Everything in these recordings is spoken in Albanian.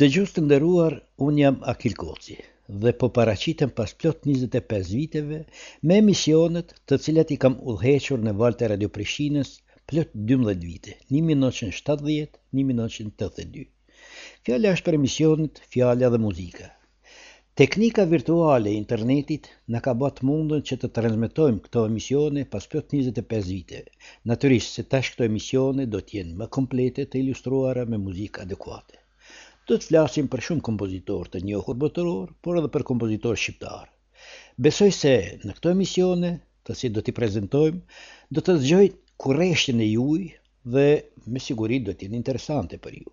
Dëgjues të nderuar, unë jam Akil Koci dhe po paraqitem pas plot njëzet e pesë viteve me emisionet të cilat i kam udhëhequr në valët e Radio Prishtinës plot dymbëdhjetë vite, një mijë e nëntëqind e shtatëdhjetë, një mijë e nëntëqind e tetëdhjetë e dy. Fjala është për emisionet Fjala dhe Muzika. Teknika virtuale e internetit na ka ba të mundur që të transmetojmë këto emisione pas plot njëzet e pesë viteve. Natyrisht se tash këto emisione do të jenë më komplete të ilustruara me muzikë adekuate. Do të flasim për shumë kompozitorë të njohur botëror, por edhe për kompozitorë shqiptarë. Besoj se në këto emisione, të cilat do t'i prezentojmë, do të zgjojnë kurreshtjen e juaj dhe me siguri do të jenë interesante për ju.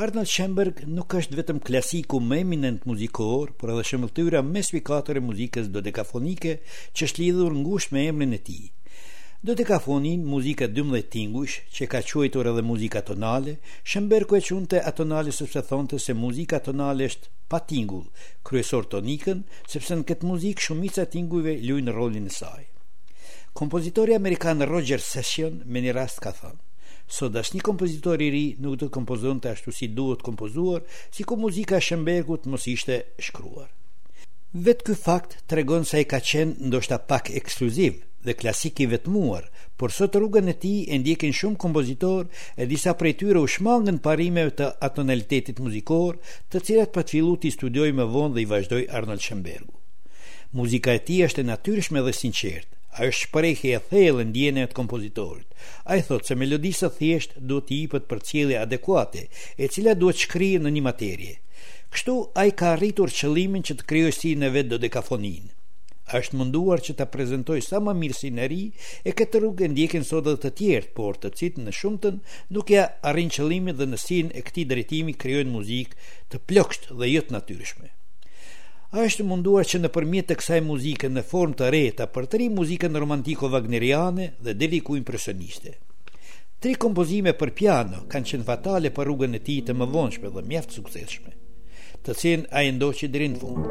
Arnold Schoenberg nuk është vetëm klasiku më eminent muzikor, por edhe shëmbëlltyra më e spikatur e muzikës dodekafonike që është lidhur ngushtë me emrin e tij. Dodekafoninë muzika 12 tingujsh, që kanë quajtur edhe muzika tonale, Schönbergu e quante atonale sepse thonte se muzika atonale është pa tingull kryesor, tonikën, sepse në këtë muzikë shumica e tingujve luajnë rolin e saj. Kompozitori amerikan Roger Session me një rast ka thënë, Sot asnjë kompozitor i ri nuk do të kompozonte ashtu si duhet kompozuar, sikur muzika e Schönbergut mos ishte shkruar. Vetë ky fakt tregon se ai ka qenë ndoshta pak ekskluziv dhe klasik i vetmuar, por sot rrugën e tij e ndjekin shumë kompozitorë e disa prej tyre u shmangën parimeve të atonalitetit muzikor, të cilat pat fillu t'i studiojë më vonë dhe i vazhdoi Arnold Schönbergu. Muzika e tij është e natyrshme dhe sinqertë. Ajo është shprehje e thellë e ndjenjave të kompozitorit. Ai thotë se melodisë së thjeshtë duhet t'i jipet përcjellje adekuate, e cila duhet të shkrihet në një materie. Kështu, ai ka arritur qëllimin që të krijojë stilin e vet dodekafoninë. Është munduar që ta prezentojë sa më mirë stilin e ri, E këtë rrugë e ndjekin sot edhe të tjerët, por të cilët në shumtën nuk ia arrijnë qëllimin dhe në stilin e këtij drejtimi krijojnë muzikë të plogshtë dhe jo të natyrshme. Është munduar që nëpërmjet të kësaj muzike në formë të re ta përtërijë muzikën romantiko-wagneriane dhe deri diku impresioniste. Tri kompozime për piano kanë qenë fatale për rrugën e tij të mëvonshme dhe mjaft suksesshme, të cilën ai ndoqi deri në fund.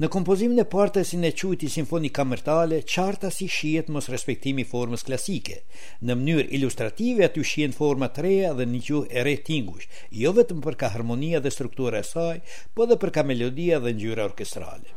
Në kompozimin e parë të cilin e quajti simfoni kamertale, qartazi shihet mosrespektimi i formës klasike. Në mënyrë ilustrative aty shihen forma të reja dhe një gjuhë e re tingujsh, jo vetëm për ka harmonia dhe struktura e saj, po edhe për ka melodia dhe ngjyra orkestrale.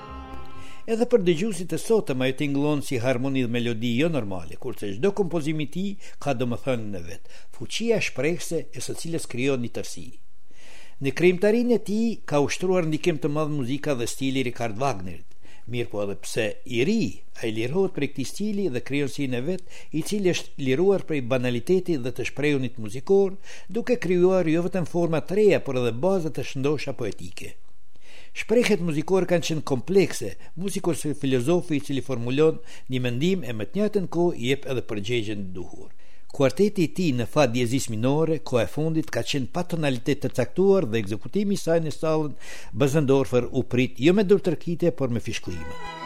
Edhe për dëgjuesit e sotëm ai tingëllon si harmoni dhe melodi jo normale, kurse çdo kompozim i tij ka domethënien e vet, fuqia shprehëse e së cilës krijon një tërësi. Në krijimtarinë e tij ka ushtruar ndikim të madh muzika dhe stili i Rihard Vagnerit, mirëpo edhe pse i ri, ai lirohet prej këtij stili dhe krijon stilin e vet, i cili është liruar prej banalitetit dhe të shprehunit muzikor, duke krijuar jo vetëm forma të reja por edhe baza të shëndosha poetike. Shprehjet muzikore kanë qenë komplekse, muzikor është filozofi i cili formulon një mendim e në të njëjtën kohë i jep edhe përgjegjen e duhur. Kuarteti i tij në fa diezis minore, koha e fundit, ka qenë pa tonalitet të caktuar dhe ekzekutimi i saj në sallën Bösendorfer u prit jo me duartrokitje, por me fishkëllime.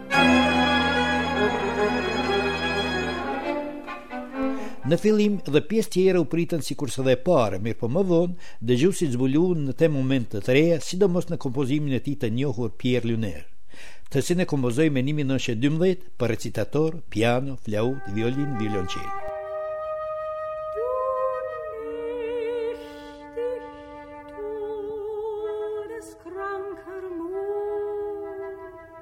Në fillim edhe pjesët tjera u pritën sikurse edhe e para, mirëpo më vonë, dëgjuesit zbuluan në te momente të reja, sidomos në kompozimin e tij të njohur Pierrot Lunaire, të cilin e kompozoi më 1912 për recitator, piano, flaut, violinë, violonçel.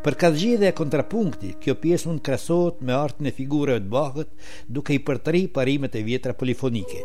Për kah zgjidhja e kontrapunktit, kjo pjesë mund të krahasohet me artin e figurave të Bachut, duke i përtërirë parimet e vjetra polifonike.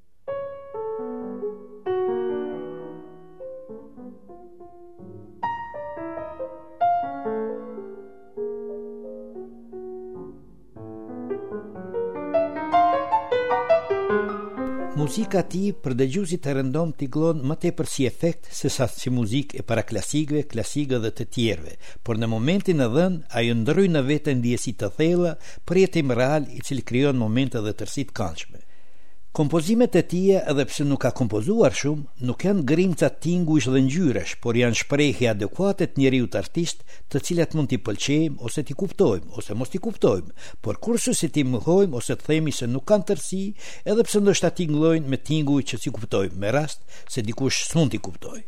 Muzika e tij për dëgjuesit e rëndomtë tingëllon më tepër si efekt sesa si muzikë e paraklasikëve, klasikëve dhe të tjerëve, por në momentin e dhënë, ajo ndryn në vete ndjesi të thella, përjetim real i cili krijon momente dhe tërësi të këndshme. Kompozimet e tija edhe pse nuk ka kompozuar shumë, nuk janë grimca tingujsh dhe ngjyresh, por janë shprehje adekuate të njeriut artist, të cilat mund t'i pëlqejmë ose t'i kuptojmë, ose mos t'i kuptojmë, por kurrsesi t'i mohojmë ose të themi se nuk kanë tërësi, edhe pse ndoshta tingëllojnë me tinguj që s'i kuptojmë, me rast se dikush s'mund t'i kuptojë.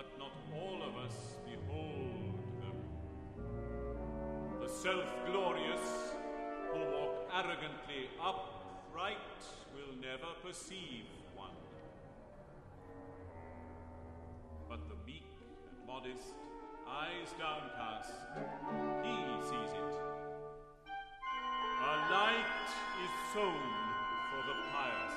but not all of us behold them. The self-glorious who walk arrogantly upright will never perceive one. But the meek and modest eyes downcast, he sees it. A light is sown for the pious.